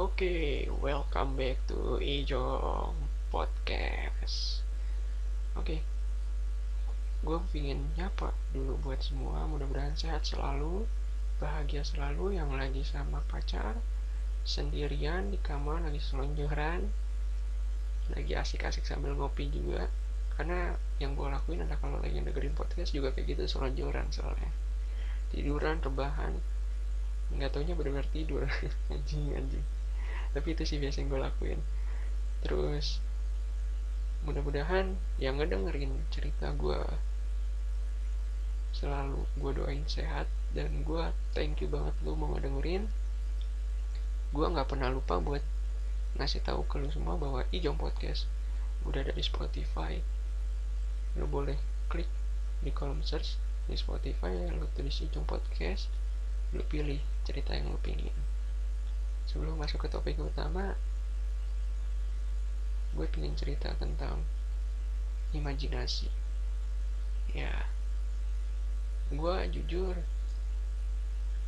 Oke, welcome back to Ijong Podcast. Oke, gue pingin nyapa dulu buat semua. Mudah-mudahan sehat selalu, bahagia selalu. Yang lagi sama pacar, sendirian di kamar, lagi selonjoran, lagi asik-asik sambil ngopi juga. Karena yang gue lakuin adalah kalau lagi dengerin podcast juga kayak gitu selonjoran soalnya. Tiduran, rebahan, nggak taunya benar-benar tidur anjing anjing tapi itu sih biasa yang gue lakuin. Terus mudah-mudahan yang ngedengerin cerita gue selalu gue doain sehat dan gue thank you banget lu mau ngedengerin. Gue nggak pernah lupa buat ngasih tahu ke lu semua bahwa Ijong Podcast udah ada di Spotify. Lu boleh klik di kolom search di Spotify lu tulis Ijong Podcast lu pilih cerita yang lu pingin sebelum masuk ke topik utama gue pengen cerita tentang imajinasi. Ya gue jujur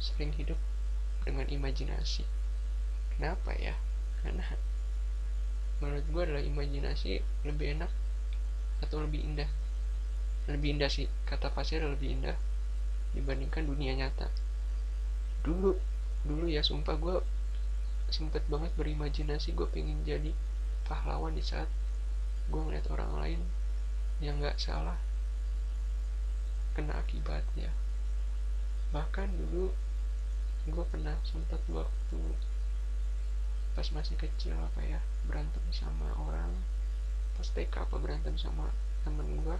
sering hidup dengan imajinasi. Kenapa ya? Karena menurut gue adalah imajinasi lebih enak atau lebih indah. Lebih indah sih kata pasir lebih indah dibandingkan dunia nyata. Dulu dulu ya sumpah gue sempet banget berimajinasi gue pengen jadi pahlawan di saat gue ngeliat orang lain yang nggak salah kena akibatnya. Bahkan dulu gue pernah sempat waktu pas masih kecil apa ya berantem sama orang pas TK apa berantem sama temen gue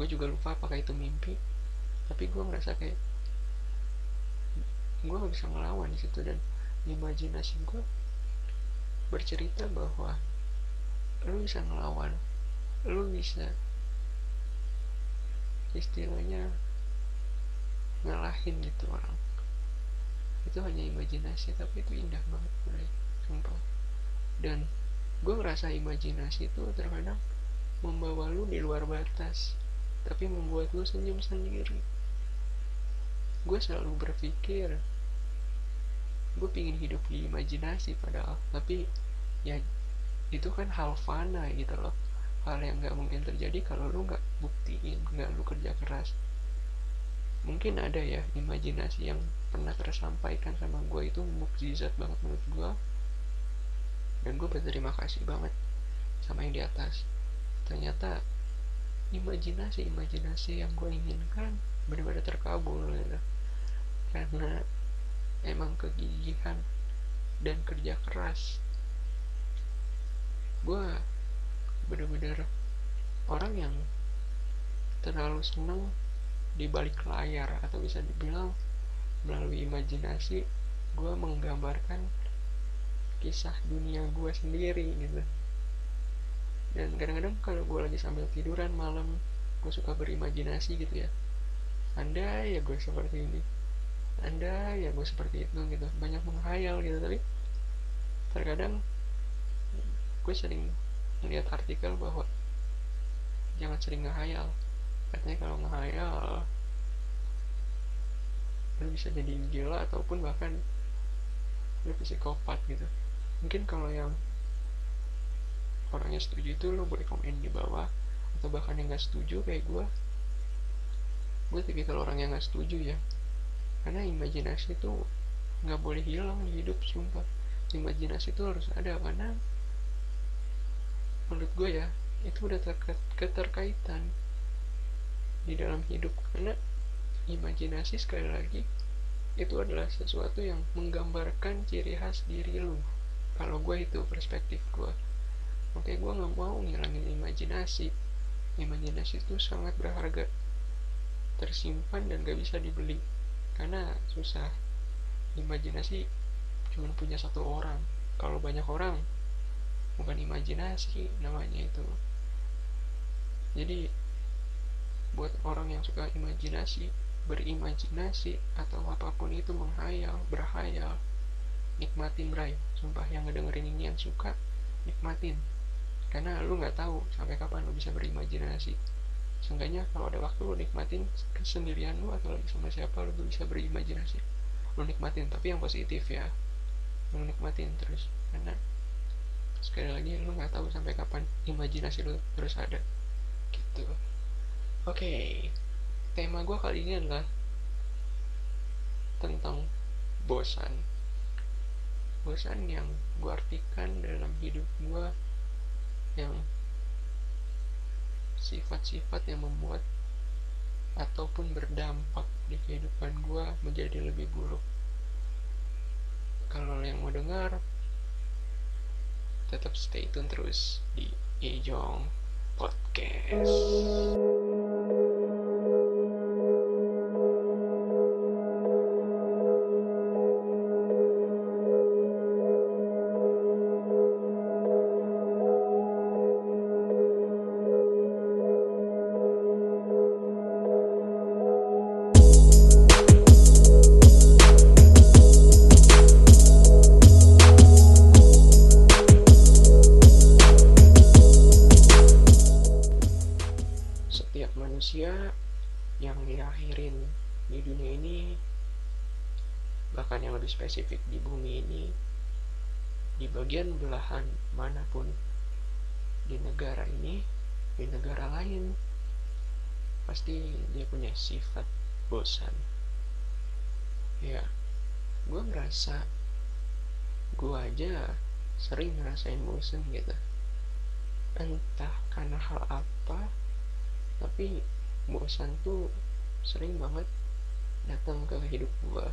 gue juga lupa apakah itu mimpi tapi gue ngerasa kayak gue gak bisa ngelawan di situ. Dan imajinasi gue bercerita bahwa lu bisa ngelawan lu bisa istilahnya ngalahin gitu orang. Itu hanya imajinasi tapi itu indah banget bro sumpah. Dan gue ngerasa imajinasi itu terkadang membawa lu di luar batas tapi membuat lu senyum sendiri. Gue selalu berpikir gue pingin hidup di imajinasi padahal. Tapi ya itu kan hal fana gitu loh. Hal yang nggak mungkin terjadi kalau lu nggak buktiin nggak lu kerja keras. Mungkin ada ya imajinasi yang pernah tersampaikan sama gue itu mukjizat banget menurut gue dan gue berterima kasih banget sama yang di atas. Ternyata imajinasi imajinasi yang gue inginkan benar-benar terkabul gitu. karena emang kegigihan dan kerja keras. Gue bener-bener orang yang terlalu seneng di balik layar atau bisa dibilang melalui imajinasi gue menggambarkan kisah dunia gue sendiri gitu. Dan kadang-kadang kalau gue lagi sambil tiduran malam gue suka berimajinasi gitu ya. Anda ya gue seperti ini anda ya gue seperti itu gitu. Banyak menghayal gitu tapi terkadang gue sering melihat artikel bahwa jangan sering ngehayal. Katanya kalau ngehayal lu bisa jadi gila ataupun bahkan lu psikopat gitu. Mungkin kalau yang orangnya setuju itu lo boleh komen di bawah atau bahkan yang gak setuju kayak gue gue tipikal orang yang gak setuju ya karena imajinasi itu nggak boleh hilang di hidup sumpah. Imajinasi itu harus ada karena menurut gue ya itu udah terkait keterkaitan di dalam hidup. Karena imajinasi sekali lagi itu adalah sesuatu yang menggambarkan ciri khas diri lu. Kalau gue itu perspektif gue oke gue nggak mau ngilangin imajinasi. Imajinasi itu sangat berharga. Tersimpan dan gak bisa dibeli karena susah imajinasi cuma punya satu orang. Kalau banyak orang bukan imajinasi namanya itu. Jadi buat orang yang suka imajinasi berimajinasi atau apa pun itu menghayal berhayal nikmatin bray sumpah yang ngedengerin ini yang suka nikmatin. Karena lu nggak tahu sampai kapan lu bisa berimajinasi seenggaknya kalau ada waktu lo nikmatin kesendirian lo atau lagi sama siapa lo bisa berimajinasi. Lo nikmatin tapi yang positif ya. Lu nikmatin terus karena sekali lagi lu nggak tahu sampai kapan imajinasi lu terus ada. Gitu. Oke okay. tema gue kali ini adalah tentang bosan. Bosan yang gue artikan dalam hidup gue yang sifat-sifat yang membuat ataupun berdampak di kehidupan gue menjadi lebih buruk kalau yang mau dengar tetap stay tune terus di Ejong Podcast. Manusia yang diakhirin di dunia ini bahkan yang lebih spesifik di bumi ini di bagian belahan mana pun di negara ini di negara lain pasti dia punya sifat bosan. Ya gue merasa gue aja sering ngerasain bosan gitu. Entah karena hal apa tapi bosan tuh sering banget datang ke hidup gue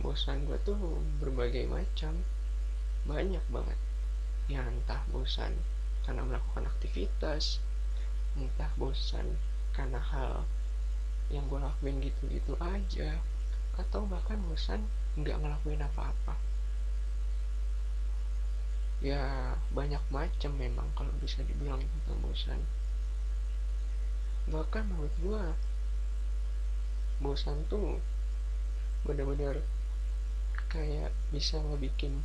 bosan gue tuh berbagai macam banyak banget. Ya entah bosan karena melakukan aktivitas entah bosan karena hal yang gue lakuin gitu-gitu aja atau bahkan bosan nggak ngelakuin apa-apa ya banyak macam memang kalau bisa dibilang tentang bosan bahkan menurut gua bosan tuh benar-benar kayak bisa ngebikin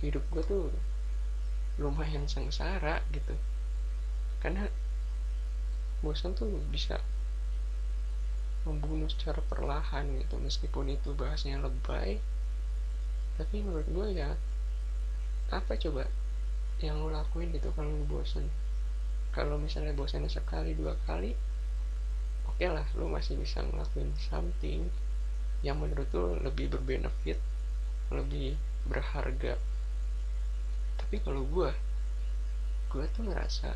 hidup gua tuh lumayan sengsara gitu. Karena bosan tuh bisa membunuh secara perlahan gitu meskipun itu bahasnya lebay. Tapi menurut gue ya apa coba yang lo lakuin gitu kalau lo bosen? Kalau misalnya bosannya sekali dua kali oke okay lah lo masih bisa ngelakuin something yang menurut lo lebih berbenefit lebih berharga. Tapi kalau gue gue tuh ngerasa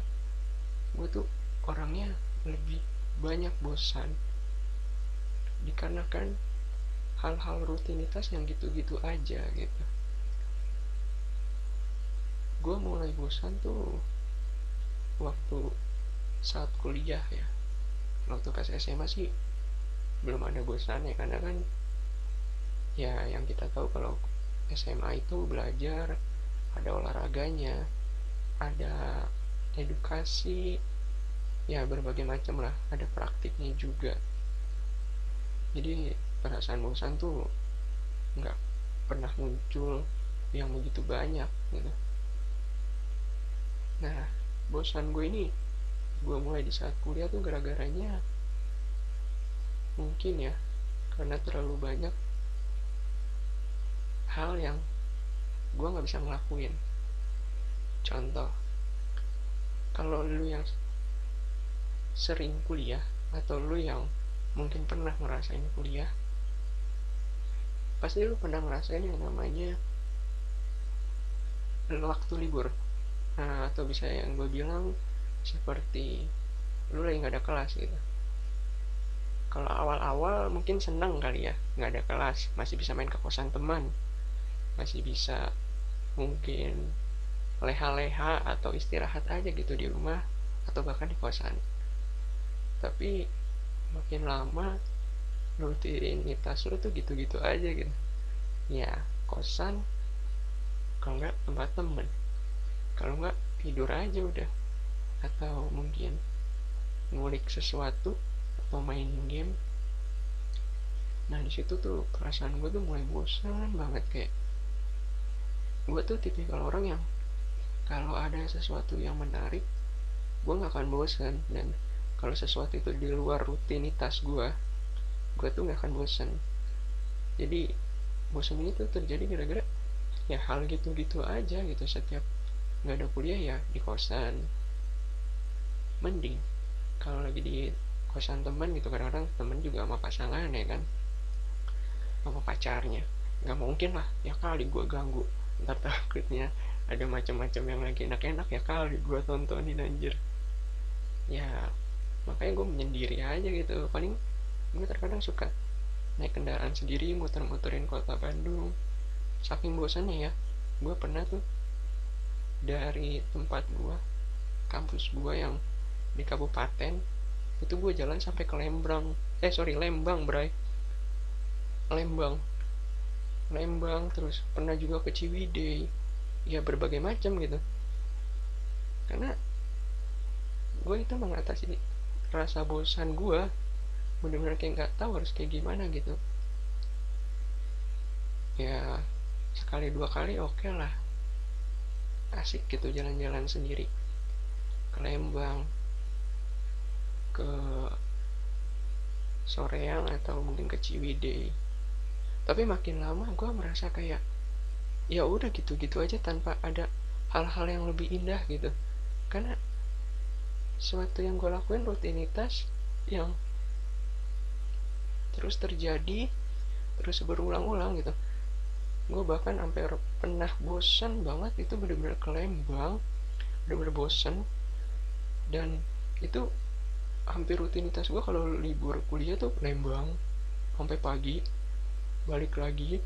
gue tuh orangnya lebih banyak bosan dikarenakan hal-hal rutinitas yang gitu-gitu aja gitu gue mulai bosan tuh waktu saat kuliah ya. Waktu pas SMA sih belum ada bosan ya karena kan ya yang kita tahu kalau SMA itu belajar ada olahraganya ada edukasi ya berbagai macam lah ada praktiknya juga. Jadi perasaan bosan tuh nggak pernah muncul yang begitu banyak gitu nah bosan gue ini. Gue mulai di saat kuliah tuh gara-garanya mungkin ya karena terlalu banyak hal yang gue nggak bisa ngelakuin. Contoh kalau lu yang sering kuliah atau lu yang mungkin pernah ngerasain kuliah pasti lu pernah ngerasain yang namanya waktu libur nah, atau bisa yang gue bilang seperti lu lagi nggak ada kelas gitu. Kalau awal-awal mungkin seneng kali ya nggak ada kelas masih bisa main ke kosan teman masih bisa mungkin leha-leha atau istirahat aja gitu di rumah atau bahkan di kosan. Tapi makin lama rutinitas lu tuh gitu-gitu aja gitu. Ya kosan kalau nggak tempat temen kalau nggak tidur aja udah. Atau mungkin ngulik sesuatu atau main game. Nah di situ tuh perasaan gue tuh mulai bosan banget kayak gue tuh tipikal orang yang kalau ada sesuatu yang menarik gue nggak akan bosan. Dan kalau sesuatu itu di luar rutinitas gue gue tuh nggak akan bosan. Jadi bosan itu terjadi gara-gara ya hal gitu-gitu aja gitu setiap nggak ada kuliah ya di kosan. Mending kalau lagi di kosan teman gitu kadang-kadang temen juga sama pasangan ya kan? Sama pacarnya. Nggak mungkin lah ya kali gue ganggu. Ntar takutnya ada macam-macam yang lagi enak-enak ya kali gue tontonin anjir. Ya makanya gue menyendiri aja gitu. Paling gue terkadang suka naik kendaraan sendiri muter-muterin kota Bandung. Saking bosannya ya gue pernah tuh dari tempat gue kampus gue yang di kabupaten itu gue jalan sampai ke Lembang. Eh sorry Lembang bray. Lembang. Lembang terus pernah juga ke Ciwidey. Ya berbagai macam gitu. Karena gue itu mengatasi rasa bosan gue bener-bener kayak nggak tahu harus kayak gimana gitu. Ya sekali dua kali oke okay lah asik gitu jalan-jalan sendiri. Ke Lembang ke Soreang atau mungkin ke Ciwidey. Tapi makin lama gue merasa kayak ya udah gitu-gitu aja tanpa ada hal-hal yang lebih indah gitu. Karena suatu yang gue lakuin rutinitas yang terus terjadi terus berulang-ulang gitu gue bahkan sampai pernah bosan banget itu bener-bener ke Lembang bener-bener bosan dan itu hampir rutinitas gue kalau libur kuliah tuh Lembang sampai pagi balik lagi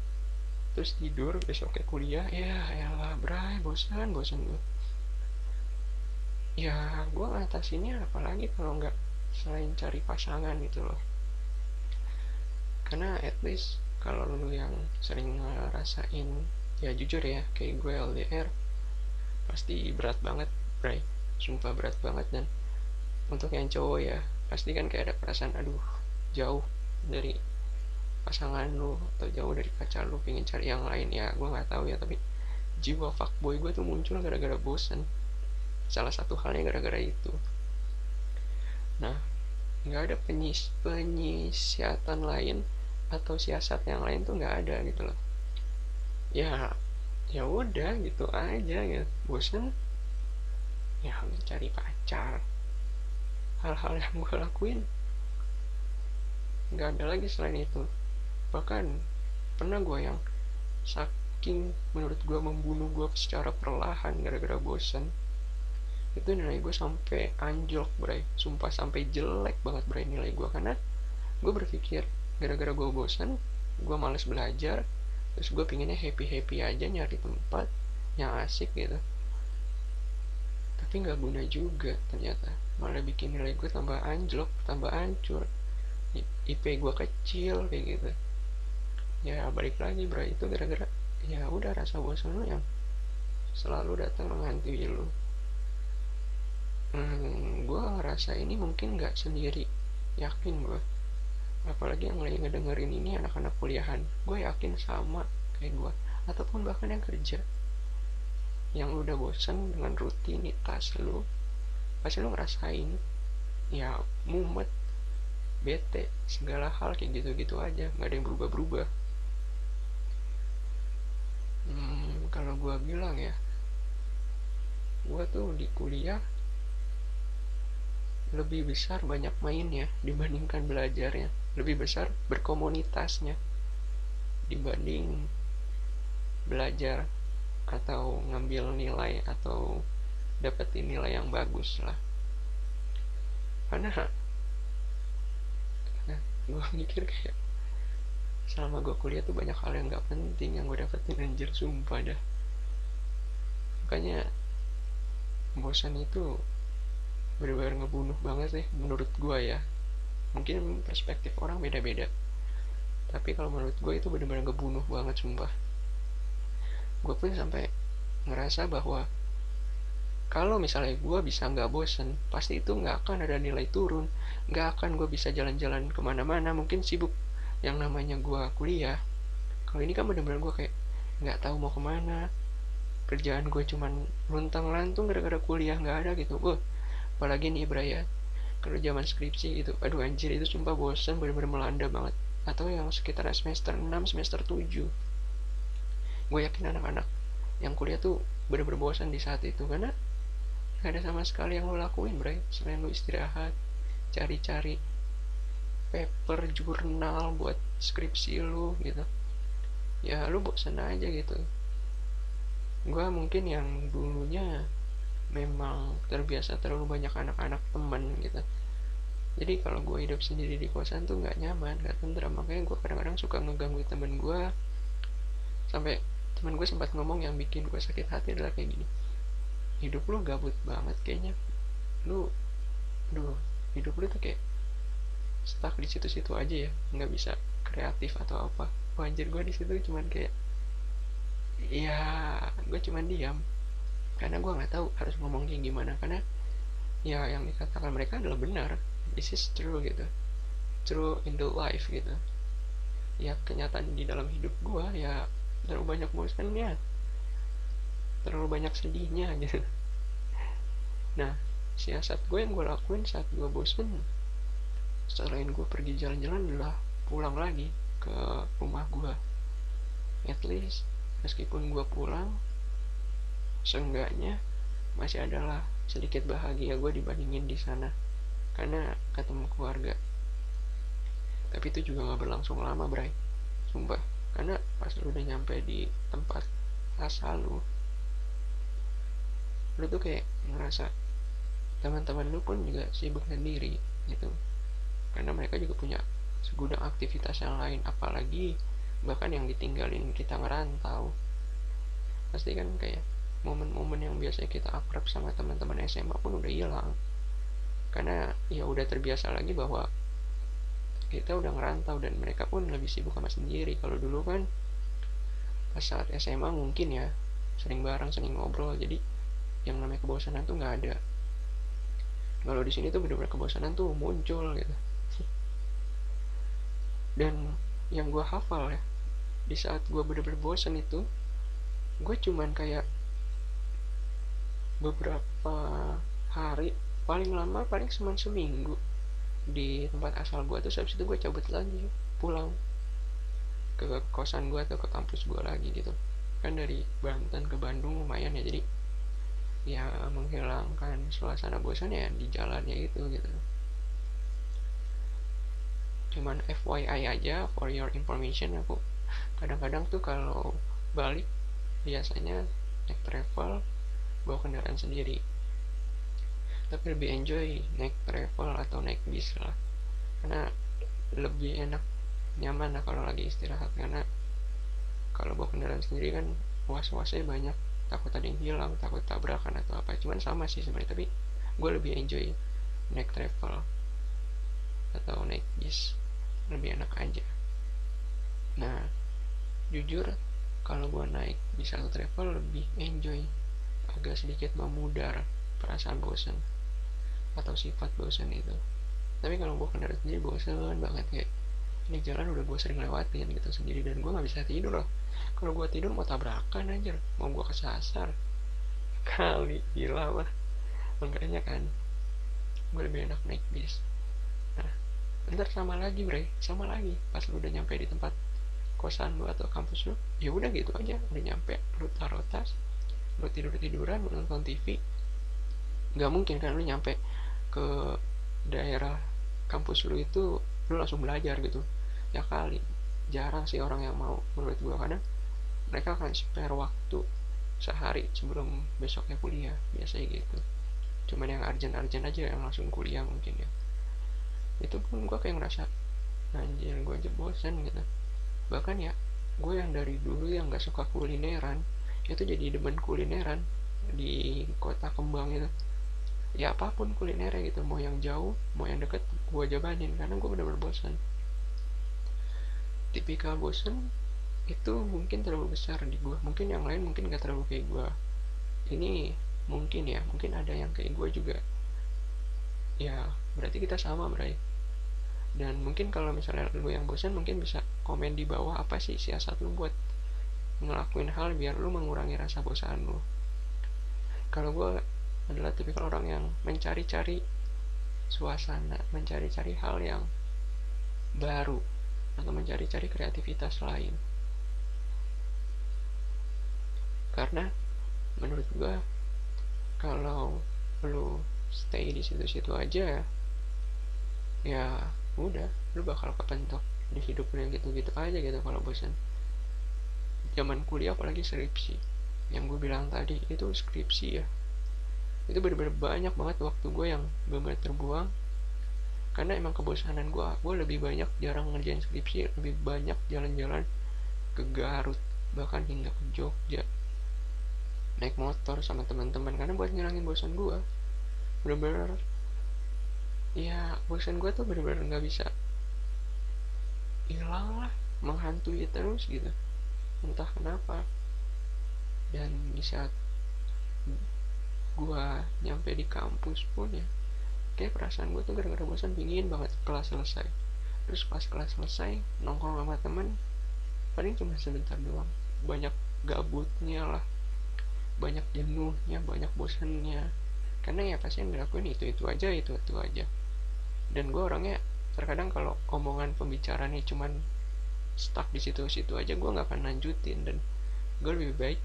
terus tidur besoknya kuliah ya elah bray bosan bosan gue ya gue ngatasinnya apalagi kalau nggak selain cari pasangan gitu loh. Karena at least kalau lu yang sering ngerasain ya jujur ya kayak gue LDR pasti berat banget bray. Sumpah berat banget dan untuk yang cowok ya pasti kan kayak ada perasaan aduh jauh dari pasangan lu atau jauh dari pacar lu pengen cari yang lain. Ya gue nggak tahu ya tapi jiwa fuckboy gue tuh muncul gara-gara bosan salah satu halnya gara-gara itu. Nah nggak ada penyis penyisiatan lain atau siasat yang lain tuh nggak ada gitu loh. Ya ya udah gitu aja gitu bosan ya cari pacar. Hal-hal yang gue lakuin. Nggak ada lagi selain itu. Bahkan pernah gue yang saking menurut gue membunuh gue secara perlahan gara-gara bosan itu nilai gue sampai anjlok bray. Sumpah sampai jelek banget bray nilai gue karena gue berpikir gara-gara gue bosan gue males belajar terus gue pinginnya happy happy aja nyari tempat yang asik gitu. Tapi nggak guna juga ternyata malah bikin nilai gue tambah anjlok tambah hancur. IP gue kecil kayak gitu. Ya balik lagi bro. Itu gara-gara ya udah rasa bosan lo yang selalu datang menghantui lo hmm, gue ngerasa ini mungkin nggak sendiri. Yakin gue apalagi yang lagi ngedengerin ini anak-anak kuliahan. Gue yakin sama kayak gue. Ataupun bahkan yang kerja. Yang lu udah bosan dengan rutinitas lu pasti lu ngerasain ya mumet bete segala hal kayak gitu-gitu aja. Nggak ada yang berubah-berubah. Hmm, kalau gue bilang ya gue tuh di kuliah lebih besar banyak mainnya dibandingkan belajarnya lebih besar berkomunitasnya dibanding belajar atau ngambil nilai atau dapetin nilai yang bagus lah. Karena nah, gue mikir kayak selama gue kuliah tuh banyak hal yang gak penting yang gue dapetin anjir sumpah dah. Makanya bosan itu benar-benar ngebunuh banget sih menurut gue ya mungkin perspektif orang beda-beda. Tapi kalau menurut gue itu benar-benar ngebunuh banget sumpah. Gue pun sampai ngerasa bahwa kalau misalnya gue bisa nggak bosen pasti itu nggak akan ada nilai turun. Nggak akan gue bisa jalan-jalan ke mana-mana. Mungkin sibuk yang namanya gue kuliah. Kalau ini kan bener-bener gue kayak nggak tahu mau ke mana. Kerjaan gue cuman luntang lantung gara-gara kuliah nggak ada gitu. Gue apalagi nih Ibraya kalau zaman skripsi gitu aduh anjir itu sumpah bosan bener-bener melanda banget. Atau yang sekitar semester 6 semester 7 gue yakin anak-anak yang kuliah tuh bener-bener bosan di saat itu karena gak ada sama sekali yang lo lakuin bro selain lo istirahat cari-cari paper jurnal buat skripsi lo gitu. Ya lu bosan aja gitu. Gue mungkin yang dulunya memang terbiasa terlalu banyak anak-anak teman gitu. Jadi kalau gue hidup sendiri di kosan tuh nggak nyaman nggak tentram. Makanya gue kadang-kadang suka ngeganggu temen gue sampai temen gue sempat ngomong yang bikin gue sakit hati adalah kayak gini. Hidup lu gabut banget kayaknya. Lu aduh hidup lu tuh kayak stuck di situ-situ aja ya. Nggak bisa kreatif atau apa. Wajar gue di situ cuman kayak ya gue cuman diam karena gue nggak tahu harus ngomong kayak gimana karena ya yang dikatakan mereka adalah benar. This is true gitu. True in the life gitu. Ya kenyataan di dalam hidup gue ya terlalu banyak bosannya. Terlalu banyak sedihnya gitu. Nah siasat gue yang gue lakuin saat gue bosen selain gue pergi jalan-jalan adalah pulang lagi ke rumah gue at least meskipun gue pulang seenggaknya masih adalah sedikit bahagia gue dibandingin di sana. Karena ketemu keluarga. Tapi itu juga gak berlangsung lama bray. Sumpah. Karena pas lu udah nyampe di tempat asal lu lu tuh kayak ngerasa teman-teman lu pun juga sibuk sendiri gitu. Karena mereka juga punya segudang aktivitas yang lain apalagi bahkan yang ditinggalin kita ngerantau. Pasti kan kayak momen-momen yang biasanya kita akrab sama teman-teman SMA pun udah hilang. Karena ya udah terbiasa lagi bahwa kita udah ngerantau dan mereka pun lebih sibuk sama sendiri. Kalau dulu kan pas saat SMA mungkin ya sering bareng sering ngobrol. Jadi yang namanya kebosanan tuh nggak ada. Kalau di sini tuh bener-bener kebosanan tuh muncul gitu. Dan yang gue hafal ya di saat gue bener-bener bosan itu gue cuman kayak beberapa hari paling lama paling cuma seminggu. Di tempat asal gue terus habis itu gue cabut lagi pulang ke kosan gue atau ke kampus gue lagi gitu. Kan dari Banten ke Bandung lumayan ya jadi ya menghilangkan suasana bosan ya di jalannya itu gitu. Cuman FYI aja for your information aku kadang-kadang tuh kalau balik biasanya naik travel bawa kendaraan sendiri. Tapi lebih enjoy naik travel atau naik bis lah. Karena lebih enak nyaman lah kalau lagi istirahat. Karena kalau bawa kendaraan sendiri kan was-wasnya banyak. Takut yang hilang takut tabrakan atau apa. Cuman sama sih sebenarnya tapi gue lebih enjoy naik travel atau naik bis. Lebih enak aja. Nah jujur kalau gue naik bis atau travel lebih enjoy agak sedikit memudar perasaan bosan atau sifat bosan itu tapi kalau gue kendaraan sendiri bosan banget kayak ini jalan udah gue sering lewatin gitu sendiri. Dan gue nggak bisa tidur loh. Kalau gue tidur mau tabrakan aja mau gue kesasar. Kali gila mah. Makanya kan gue lebih enak naik bis. Nah ntar sama lagi bre. Sama lagi. Pas lu udah nyampe di tempat kosan lu atau kampus lu ya udah gitu aja. Udah nyampe lu taruh tas lu tidur tiduran lu nonton TV nggak mungkin kan lu nyampe ke daerah kampus lu itu lu langsung belajar gitu. Ya kali jarang sih orang yang mau menurut gua karena mereka akan spare waktu sehari sebelum besoknya kuliah biasanya gitu. Cuman yang arjen-arjen aja yang langsung kuliah mungkin ya. Itu pun gua kayak ngerasa anjir gue aja bosan gitu. Bahkan ya gue yang dari dulu yang gak suka kulineran itu jadi demen kulineran di kota kembang itu. Ya apa pun kulinernya gitu mau yang jauh mau yang deket gue jabanin karena gue bener-bener bosan tipikal bosan itu mungkin terlalu besar di gue mungkin yang lain mungkin gak terlalu kayak gue ini mungkin ya mungkin ada yang kayak gue juga. Ya berarti kita sama berarti dan mungkin kalau misalnya lu yang bosan mungkin bisa komen di bawah apa sih siasat lu buat ngelakuin hal biar lu mengurangi rasa bosan lu kalau gue adalah tipikal orang yang mencari-cari suasana, mencari-cari hal yang baru, atau mencari-cari kreativitas lain. karena menurut gue kalau lu stay di situ-situ aja ya udah lu bakal kepentok di hidup lu yang gitu-gitu aja gitu kalau bosan zaman kuliah apalagi skripsi. Yang gue bilang tadi itu skripsi ya. Itu bener-bener banyak banget waktu gue yang bener-bener terbuang. Karena emang kebosanan gue gue lebih banyak jarang ngerjain skripsi lebih banyak jalan-jalan ke Garut bahkan hingga ke Jogja. Naik motor sama teman-teman karena buat ngilangin bosan gue bener-bener ya bosan gue tuh bener-bener nggak bisa hilang lah menghantui terus gitu entah kenapa. Dan di saat gue nyampe di kampus pun ya kayak perasaan gue tuh gara-gara bosan pingin banget kelas selesai. Terus pas kelas selesai nongkrong sama temen paling cuma sebentar doang. Banyak gabutnya lah banyak jenuhnya banyak bosannya. Karena ya pasti yang dilakuin itu itu aja itu itu aja. Dan gue orangnya terkadang kalau omongan pembicaranya cuman stuck di situ-situ aja gue nggak akan lanjutin. Dan gue lebih baik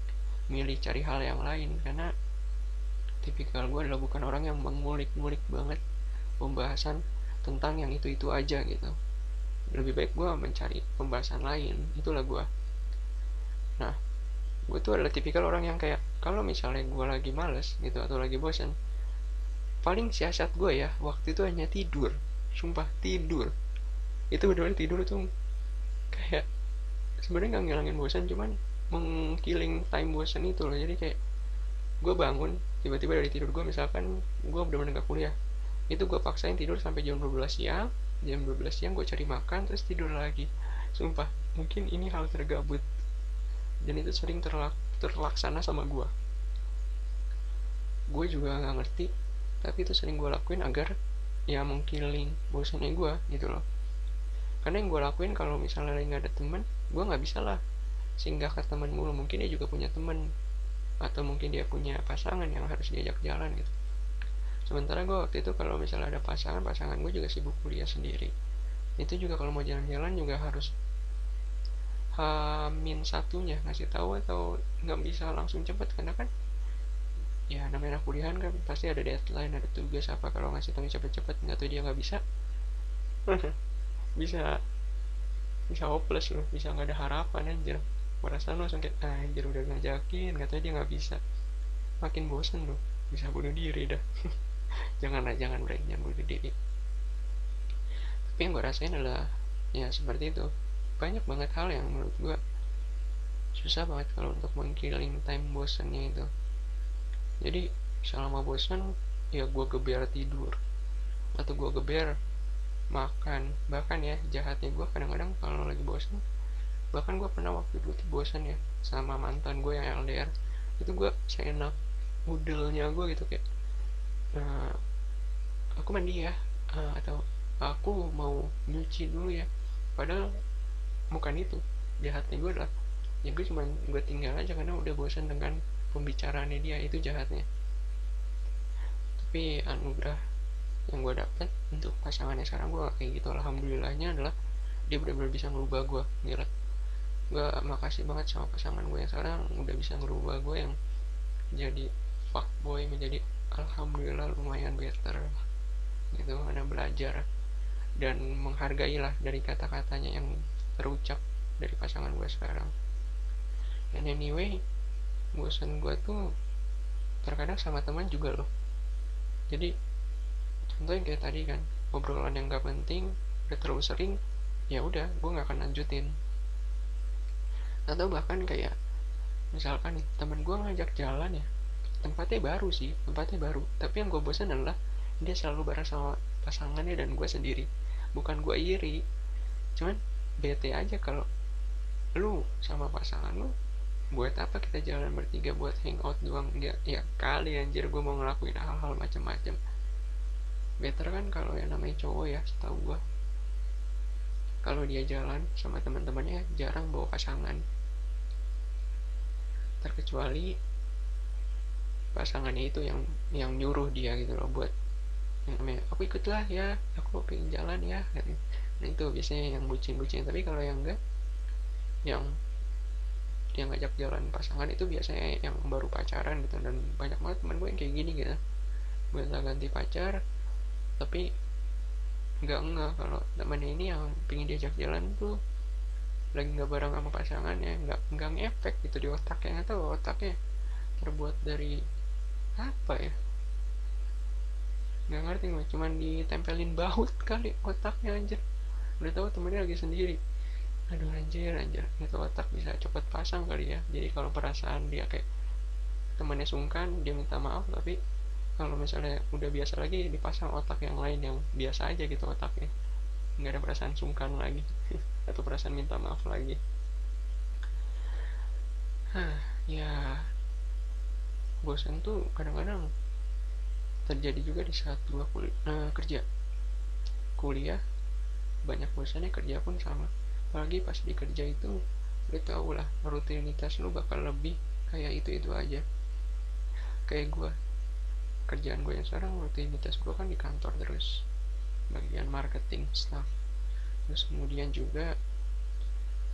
milih cari hal yang lain karena tipikal gue adalah bukan orang yang mengulik-ngulik banget pembahasan tentang yang itu-itu aja gitu. Lebih baik gue mencari pembahasan lain itulah gue nah gue tuh adalah tipikal orang yang kayak kalau misalnya gue lagi males gitu atau lagi bosan paling siasat gue ya waktu itu hanya tidur. Sumpah tidur. Itu benar-benar tidur tuh kayak sebenarnya nggak ngilangin bosan cuman mengkiling time bosan itu loh. Jadi kayak gue bangun tiba-tiba dari tidur gue misalkan gue bener-bener gak kuliah. Itu gue paksain tidur sampai jam 12 siang jam 12 siang gue cari makan terus tidur lagi. Sumpah mungkin ini hal tergabut. Dan itu sering terlak terlaksana sama gue gue juga nggak ngerti tapi itu sering gue lakuin agar ya mengkiling bosannya gue gitu loh karena yang gue lakuin kalau misalnya nggak ada temen gue nggak bisa lah singgah ke temen mulu. Mungkin dia juga punya temen atau mungkin dia punya pasangan yang harus diajak jalan gitu. Sementara gue waktu itu kalau misalnya ada pasangan pasangan gue juga sibuk kuliah sendiri. Itu juga kalau mau jalan-jalan juga harus hamin satunya ngasih tahu atau nggak bisa langsung cepet. Karena kan ya namanya anak kuliahan kan pasti ada deadline ada tugas apa. Kalau ngasih tahu cepet-cepet nggak tahu dia nggak bisa bisa. Bisa hopeless loh. Bisa nggak ada harapan anjir. Perasaan langsung kayak ah, anjir udah ngajakin. Katanya dia nggak bisa. Makin bosen loh. Bisa bunuh diri dah. Janganlah jangan berani jangan bunuh diri. Tapi yang gue rasain adalah ya seperti itu. Banyak banget hal yang menurut gue susah banget kalau untuk mengkilling time bosannya itu. Jadi selama bosan ya gue geber tidur. Atau gue geber makan. Bahkan ya jahatnya gue kadang-kadang kalau lagi bosan bahkan gue pernah waktu itu bosan ya sama mantan gue yang LDR itu gue seenak modelnya gue gitu kayak nah, aku mandi ya uh, atau aku mau nyuci dulu ya. Padahal bukan itu jahatnya gue adalah ya gue cuma gue tinggal aja karena udah bosan dengan pembicaraannya dia itu jahatnya. Tapi anugerah yang gue dapet untuk pasangannya sekarang gue kayak gitu. Alhamdulillahnya adalah dia benar-benar bisa ngerubah gue gila. Gue makasih banget sama pasangan gue yang sekarang udah bisa ngerubah gue yang jadi fuckboy menjadi alhamdulillah lumayan better gitu karena belajar dan menghargai lah dari kata-katanya yang terucap dari pasangan gue sekarang. Dan anyway bosan gue tuh terkadang sama teman juga loh. Jadi contohnya kayak tadi kan obrolan yang gak penting udah terlalu sering ya udah gue nggak akan lanjutin. Atau bahkan kayak misalkan nih teman gue ngajak jalan ya tempatnya baru sih tempatnya baru. Tapi yang gue bosan adalah dia selalu bareng sama pasangannya dan gue sendiri. Bukan gue iri. Cuman bete aja kalau lu sama pasangan lu buat apa kita jalan bertiga buat hangout doang? Enggak ya kali anjir gue mau ngelakuin hal-hal macam-macam better kan kalau yang namanya cowok ya setahu gue kalau dia jalan sama teman-temannya jarang bawa pasangan. Terkecuali pasangannya itu yang yang nyuruh dia gitu loh buat yang namanya aku ikutlah ya aku pengen jalan ya nah itu biasanya yang bucin-bucin. Tapi kalau yang enggak yang yang ngajak jalan pasangan itu biasanya yang baru pacaran gitu. Dan banyak banget temen gue yang kayak gini gitu. Gue ganti pacar tapi nggak enggak kalau temennya ini yang pingin diajak jalan tuh lagi nggak bareng sama pasangannya nggak nggak ngefek gitu di otaknya. Nggak tahu otaknya terbuat dari apa ya? Nggak ngerti gue cuman ditempelin baut kali otaknya anjir. Udah tahu temennya lagi sendiri. Aduh anjir anjir. Itu otak bisa cepet pasang kali ya. Jadi kalau perasaan dia kayak temannya sungkan dia minta maaf tapi kalau misalnya udah biasa lagi dipasang otak yang lain yang biasa aja gitu otaknya. Nggak ada perasaan sungkan lagi. Atau perasaan minta maaf lagi. Hah, ya. Bosan tuh kadang-kadang terjadi juga di saat gua kuliah nah, kerja. Kuliah banyak bosannya kerja pun sama. Apalagi pas di kerja itu lu tau lah rutinitas lu bakal lebih kayak itu itu aja. Kayak gua kerjaan gue yang sekarang rutinitas gue kan di kantor terus. Bagian marketing staff. Terus kemudian juga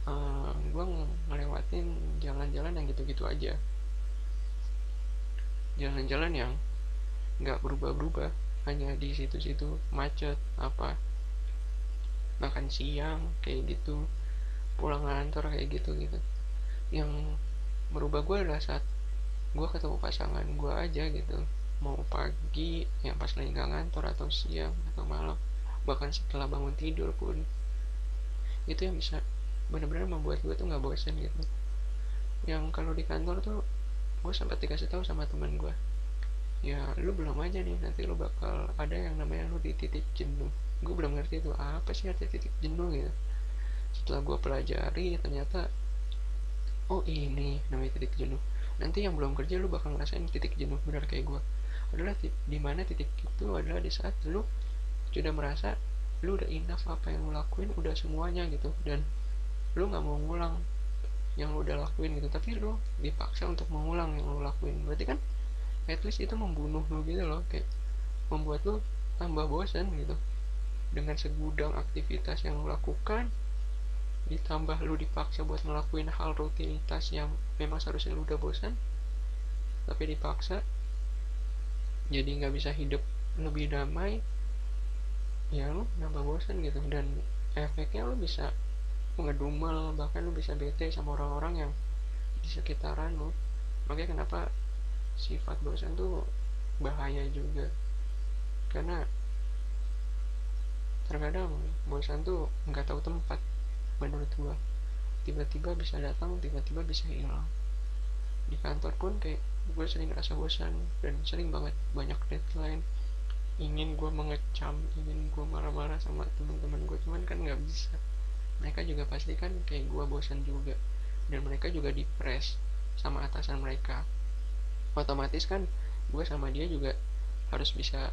uh, gue ngelewatin jalan-jalan yang gitu-gitu aja. Jalan-jalan yang nggak berubah-berubah hanya di situ-situ macet apa makan siang kayak gitu pulang kantor kayak gitu gitu yang merubah gue adalah saat gue ketemu pasangan gue aja gitu mau pagi yang pas lagi nggak ngantor atau siang atau malam. Bahkan setelah bangun tidur pun itu yang bisa benar-benar membuat gue tuh nggak bosan gitu. Yang kalau di kantor tuh gue sempat dikasih tahu sama teman gue ya lu belum aja nih nanti lu bakal ada yang namanya lu di titik jenuh. Gue belum ngerti itu apa sih arti titik jenuh? Gitu. Setelah gue pelajari ternyata oh ini namanya titik jenuh. Nanti yang belum kerja lu bakal ngerasain titik jenuh benar kayak gue adalah di mana titik itu adalah di saat lu sudah merasa lu udah enough apa yang lu lakuin udah semuanya gitu. Dan lu nggak mau ngulang yang lu udah lakuin gitu. Tapi lu dipaksa untuk mengulang yang lu lakuin. Berarti kan at least itu membunuh lu gitu loh. Kayak membuat lu tambah bosan gitu. Dengan segudang aktivitas yang lu lakukan ditambah lu dipaksa buat ngelakuin hal rutinitas yang memang seharusnya lu udah bosan tapi dipaksa jadi nggak bisa hidup lebih damai ya lu nambah bosan gitu? Dan efeknya lu bisa ngedumel bahkan lu bisa bete sama orang-orang yang di sekitaran lu. Makanya kenapa sifat bosan tuh bahaya juga. Karena terkadang bosan tuh nggak tahu tempat menurut gua. Tiba-tiba bisa datang tiba-tiba bisa hilang. Di kantor pun kayak gue sering ngerasa bosan dan sering banget banyak deadline. Ingin gue mengecam ingin gue marah-marah sama teman-teman gue cuman kan nggak bisa. Mereka juga pasti kan kayak gue bosan juga dan mereka juga depres sama atasan mereka. Otomatis kan gue sama dia juga harus bisa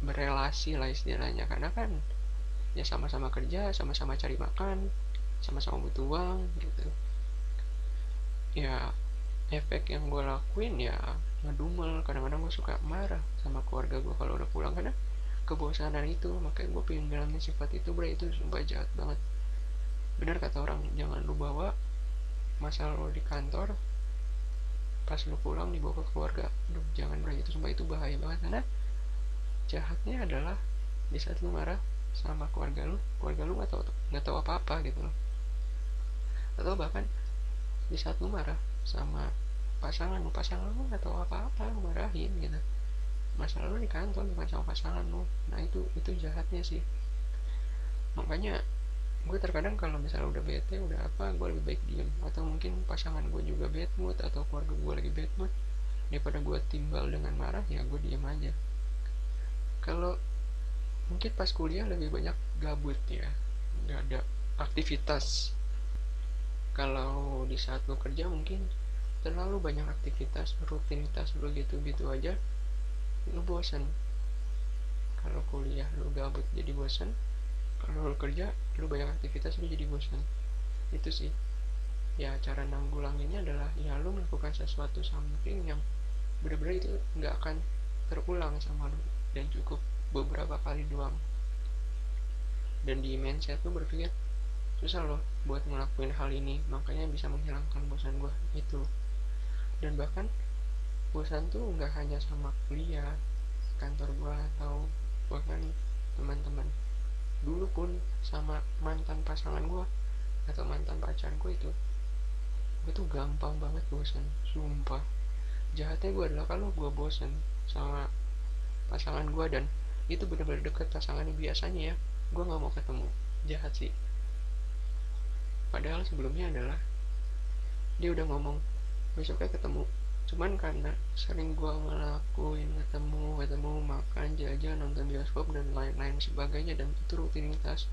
berelasi lah istilahnya karena kan ya sama-sama kerja sama-sama cari makan sama-sama butuh uang gitu. Ya efek yang gue lakuin ya ngedumel. Kadang-kadang gue suka marah sama keluarga gue kalau udah pulang. Karena kebosanan itu makanya gue pengen ngilangin sifat itu bro itu sumpah jahat banget. Benar kata orang jangan lu bawa masalah lo di kantor pas lu pulang dibawa ke keluarga. Duh, jangan bro itu sumpah itu bahaya banget. Karena jahatnya adalah di saat lu marah sama keluarga lu keluarga lu nggak tahu nggak tahu apa apa gitu loh. Atau bahkan di saat lu marah sama pasangan lu pasangan lu nggak apa-apa lu marahin gitu. Masalah lu di kantor bukan sama pasangan lu. Nah itu itu jahatnya sih. Makanya gue terkadang kalau misalnya udah bete udah apa gue lebih baik diem. Atau mungkin pasangan gue juga bad mood atau keluarga gue lagi bad mood daripada gue timbal dengan marah ya gue diem aja. Kalau mungkin pas kuliah lebih banyak gabut ya. Nggak ada aktivitas kalau di saat lo kerja mungkin terlalu banyak aktivitas rutinitas lo gitu-gitu aja lo bosan kalau kuliah lo gabut jadi bosan kalau lo kerja lo banyak aktivitas lo jadi bosan itu sih. Ya cara nanggulanginnya adalah ya lo melakukan sesuatu something yang benar-benar itu nggak akan terulang sama lo dan cukup beberapa kali doang. Dan di mindset lo berpikir susah loh buat ngelakuin hal ini makanya bisa menghilangkan bosan gue itu dan bahkan bosan tuh nggak hanya sama kuliah kantor gue atau bahkan teman-teman. Dulu pun sama mantan pasangan gue atau mantan pacar itu gue tuh gampang banget bosan sumpah. Jahatnya gue adalah kalau gue bosan sama pasangan gue dan itu benar-benar deket pasangannya biasanya ya gue nggak mau ketemu. Jahat sih padahal sebelumnya adalah dia udah ngomong besoknya ketemu. Cuman karena sering gue ngelakuin ketemu ketemu makan jajan nonton bioskop dan lain-lain sebagainya dan itu rutinitas.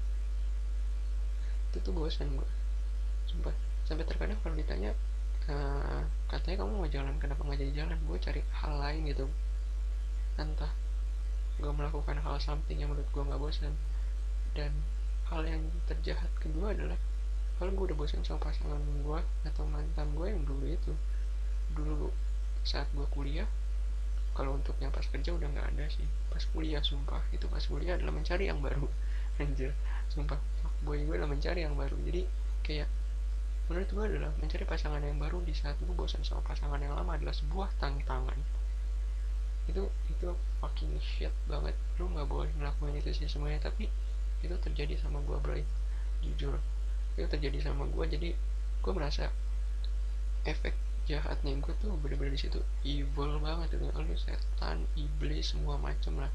Itu tuh bosan gue sumpah. Sampai terkadang kalau ditanya uh, katanya kamu mau jalan kenapa nggak jadi jalan? Gue cari hal lain gitu. Entah gue melakukan hal samping yang menurut gue nggak bosan dan hal yang terjahat kedua adalah kalau gue udah bosan sama pasangan gue atau mantan gue yang dulu itu. Dulu saat gue kuliah kalau untuk yang pas kerja udah nggak ada sih. Pas kuliah sumpah. Itu pas kuliah adalah mencari yang baru. Anjir sumpah. Boy gue adalah mencari yang baru. Jadi kayak menurut gue adalah mencari pasangan yang baru di saat gue bosan sama pasangan yang lama adalah sebuah tantangan. Itu itu fucking shit banget. Lu nggak boleh ngelakuin itu sih semuanya tapi itu terjadi sama gue bro jujur itu terjadi sama gue jadi gue merasa efek jahatnya gue tuh bener-bener di situ. Evil banget itu lu setan iblis semua macem lah.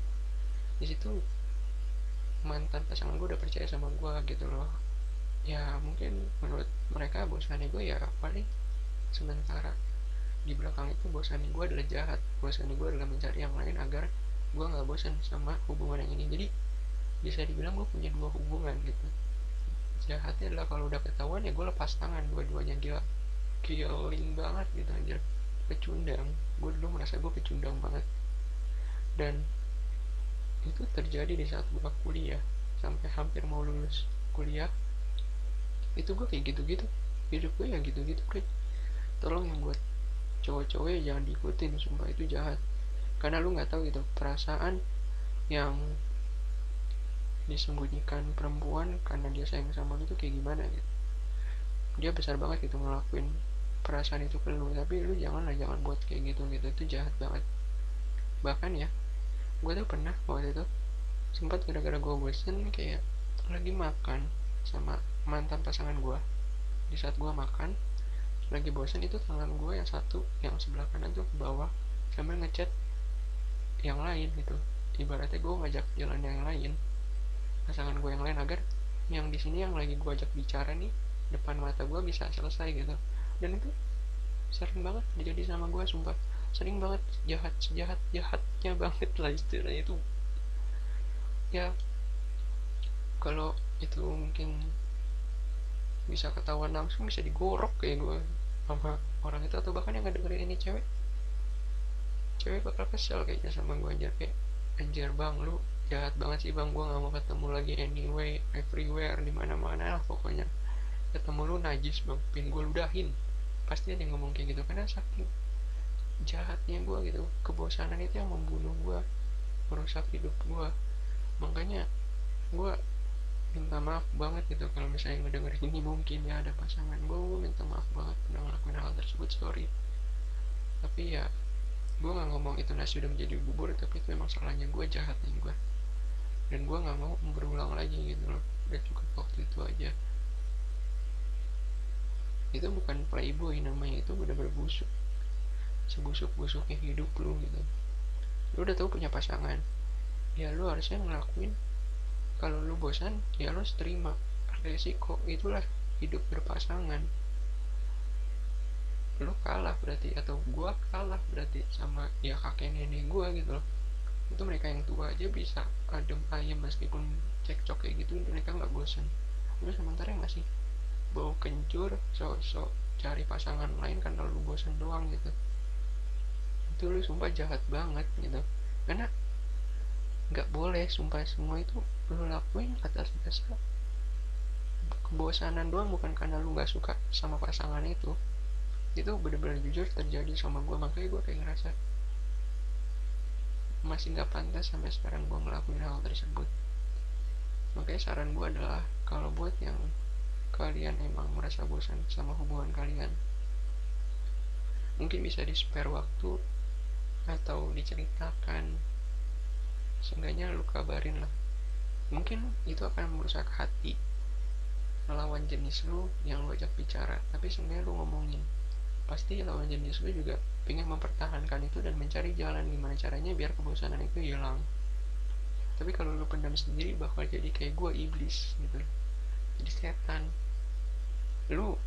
Di situ mantan pasangan gue udah percaya sama gue gitu loh. Ya mungkin menurut mereka bosannya gue ya paling sementara. Di belakang itu bosannya gue adalah jahat bosannya gue adalah mencari yang lain agar gue nggak bosan sama hubungan yang ini. Jadi bisa dibilang gue punya dua hubungan gitu jahatnya adalah kalau udah ketahuan ya gue lepas tangan dua-duanya gila. Killing banget gitu aja pecundang gue dulu merasa gue pecundang banget. Dan itu terjadi di saat gue kuliah. Sampai hampir mau lulus kuliah. Itu gue kayak gitu-gitu. Hidup gue ya gitu-gitu kayak tolong yang buat cowok-cowok ya jangan diikutin sumpah itu jahat. Karena lu nggak tahu gitu perasaan yang disembunyikan perempuan karena dia sayang sama lu itu kayak gimana gitu. Dia besar banget gitu ngelakuin perasaan itu ke lu tapi lu janganlah jangan buat kayak gitu gitu itu jahat banget. Bahkan ya gue tuh pernah waktu itu sempat gara-gara gue bosen kayak lagi makan sama mantan pasangan gue di saat gue makan lagi bosen itu tangan gue yang satu yang sebelah kanan tuh ke bawah sambil ngechat yang lain gitu. Ibaratnya gue ngajak jalan yang lain pasangan gue yang lain agar yang di sini yang lagi gue ajak bicara nih depan mata gue bisa selesai gitu. Dan itu sering banget terjadi sama gue sumpah. Sering banget jahat sejahat jahatnya banget lah istilahnya itu. Ya kalau itu mungkin bisa ketahuan langsung bisa digorok kayak gue sama orang itu atau bahkan yang dengerin ini cewek. Cewek bakal kesel kayaknya sama gue aja kayak anjir bang lu jahat banget sih bang. Gue nggak mau ketemu lagi anyway everywhere di mana lah pokoknya. Ketemu lu najis bang. Pin gue ludahin. Pasti ada yang ngomong kayak gitu karena saking jahatnya gue gitu. Kebosanan itu yang membunuh gue merusak hidup gue makanya gue minta maaf banget gitu. Kalau misalnya ngedenger ini mungkin ya ada pasangan gue gue minta maaf banget udah ngelakuin hal tersebut sorry. Tapi ya gue nggak ngomong itu nasi udah menjadi bubur tapi itu memang salahnya gue jahatnya gue dan gue nggak mau berulang lagi gitu loh. Udah cukup waktu itu aja. Itu bukan playboy namanya itu udah berbusuk sebusuk-busuknya hidup lu gitu. Lu udah tahu punya pasangan. Ya lu harusnya ngelakuin. Kalau lu bosan ya lu terima resiko. Itulah hidup berpasangan. Lu kalah berarti atau gua kalah berarti sama ya kakek nenek gua gitu loh itu mereka yang tua aja bisa adem ayam meskipun cekcok kayak gitu mereka nggak bosan lu sementara yang masih bau kencur sok-sok cari pasangan lain karena lu bosan doang gitu. Itu lu sumpah jahat banget gitu. Karena nggak boleh sumpah semua itu lu lakuin atas dasar kebosanan doang bukan karena lu nggak suka sama pasangan itu. Itu bener-bener jujur terjadi sama gue makanya gue kayak ngerasa masih nggak pantas sampai sekarang gue ngelakuin hal tersebut. Makanya saran gue adalah kalau buat yang kalian emang merasa bosan sama hubungan kalian mungkin bisa di spare waktu atau diceritakan. Seenggaknya lu kabarin lah. Mungkin itu akan merusak hati lawan jenis lu yang lu ajak bicara. Tapi sebenarnya lu ngomongin pasti lawan jenis lu juga pengen mempertahankan itu dan mencari jalan gimana caranya biar kebosanan itu hilang. Tapi kalau lu pendam sendiri bakal jadi kayak gue iblis gitu. Jadi setan. Lu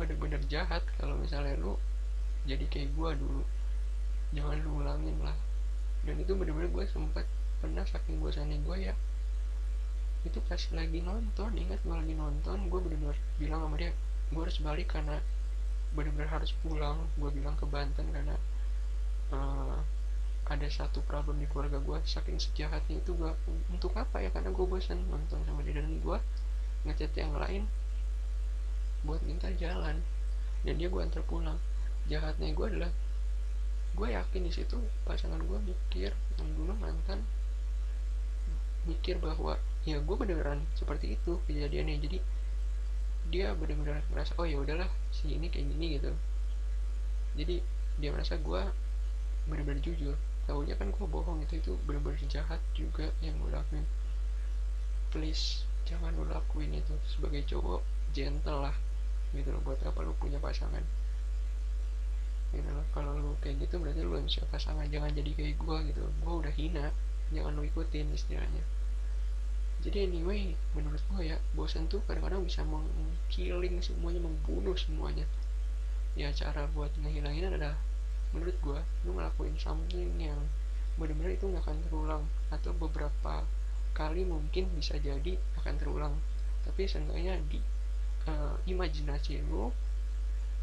bener-bener jahat kalau misalnya lu jadi kayak gue dulu. Jangan lu ulangin lah. Dan itu bener-bener gue sempat pernah saking bosannya gue ya. Itu pas lagi nonton ingat gue lagi nonton gue bener-bener bilang sama dia gue harus balik karena bener-bener harus pulang. Gue bilang ke Banten karena uh, ada satu problem di keluarga gue saking sejahatnya itu gue untuk apa ya? Karena gue bosan nonton sama dia. Dan gue ngechat yang lain buat minta jalan. Dan dia gue antar pulang. Jahatnya gue adalah gue yakin di situ pasangan gue mikir yang dulu mantan mikir bahwa ya gue beneran seperti itu kejadiannya. Jadi dia bener-bener merasa oh ya udahlah si ini kayak gini gitu. Jadi dia merasa gue bener-bener jujur. Tahunya kan gue bohong itu itu bener-bener jahat juga yang gue lakuin. Please jangan lu lakuin itu sebagai cowok gentle lah gitu loh buat apa lu punya pasangan. Gitu loh kalau lu kayak gitu berarti lu bisa pasangan jangan jadi kayak gue gitu. Gue udah hina jangan lu ikutin istilahnya jadi anyway menurut gue ya bosan tuh kadang-kadang bisa mengkilling semuanya membunuh semuanya. Ya cara buat ngehilangin adalah menurut gue lu ngelakuin something yang benar-benar itu nggak akan terulang. Atau beberapa kali mungkin bisa jadi akan terulang. Tapi seenggaknya di uh, imajinasi lu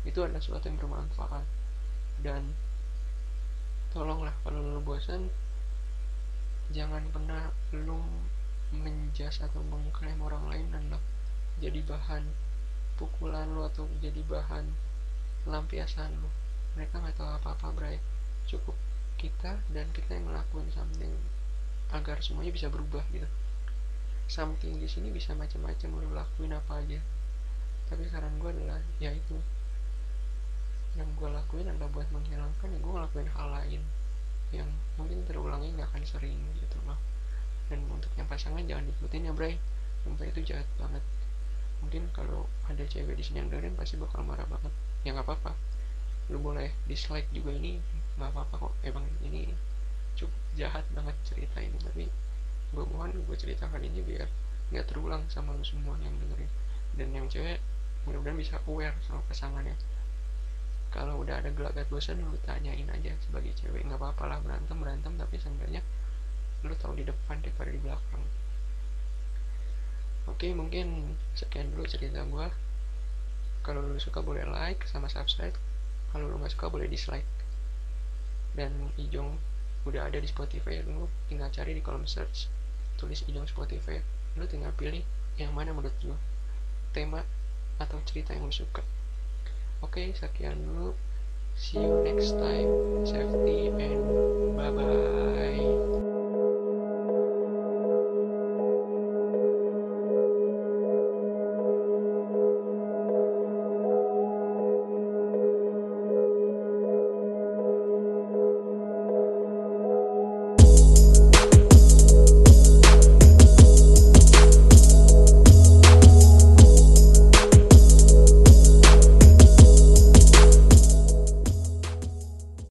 itu adalah sesuatu yang bermanfaat. Dan tolonglah kalau lu bosan jangan pernah lu menjas atau mengklaim orang lain adalah jadi bahan pukulan lo atau jadi bahan lampiasan lo. Mereka nggak tahu apa-apa bray. Cukup kita dan kita yang ngelakuin something agar semuanya bisa berubah gitu. Something di sini bisa macam-macam lo lakuin apa aja. Tapi saran gue adalah ya itu. Yang gue lakuin adalah buat menghilangkan ya gue ngelakuin hal lain yang mungkin terulangnya nggak akan sering gitu dan untuk yang pasangan jangan diikutin ya bray sumpah itu jahat banget. Mungkin kalau ada cewek di sini yang dengerin pasti bakal marah banget. Ya nggak apa-apa. Lu boleh dislike juga ini. Nggak apa-apa kok. Emang ini cukup jahat banget cerita ini. Tapi gue mohon gue ceritakan ini biar nggak terulang sama lu semua yang dengerin. Dan yang cewek mudah-mudahan bisa aware sama pasangannya. Kalau udah ada gelagat bosan lu tanyain aja sebagai cewek. Nggak apa-apa lah berantem berantem tapi seenggaknya lu tahu di depan daripada di belakang. Oke mungkin sekian dulu cerita gue kalau lu suka boleh like sama subscribe. Kalau lu nggak suka boleh dislike. Dan Ijong udah ada di Spotify lu tinggal cari di kolom search. Tulis Ijong Spotify. Lu tinggal pilih yang mana menurut lu. Tema atau cerita yang lu suka. Oke sekian dulu. See you next time. Safety and bye bye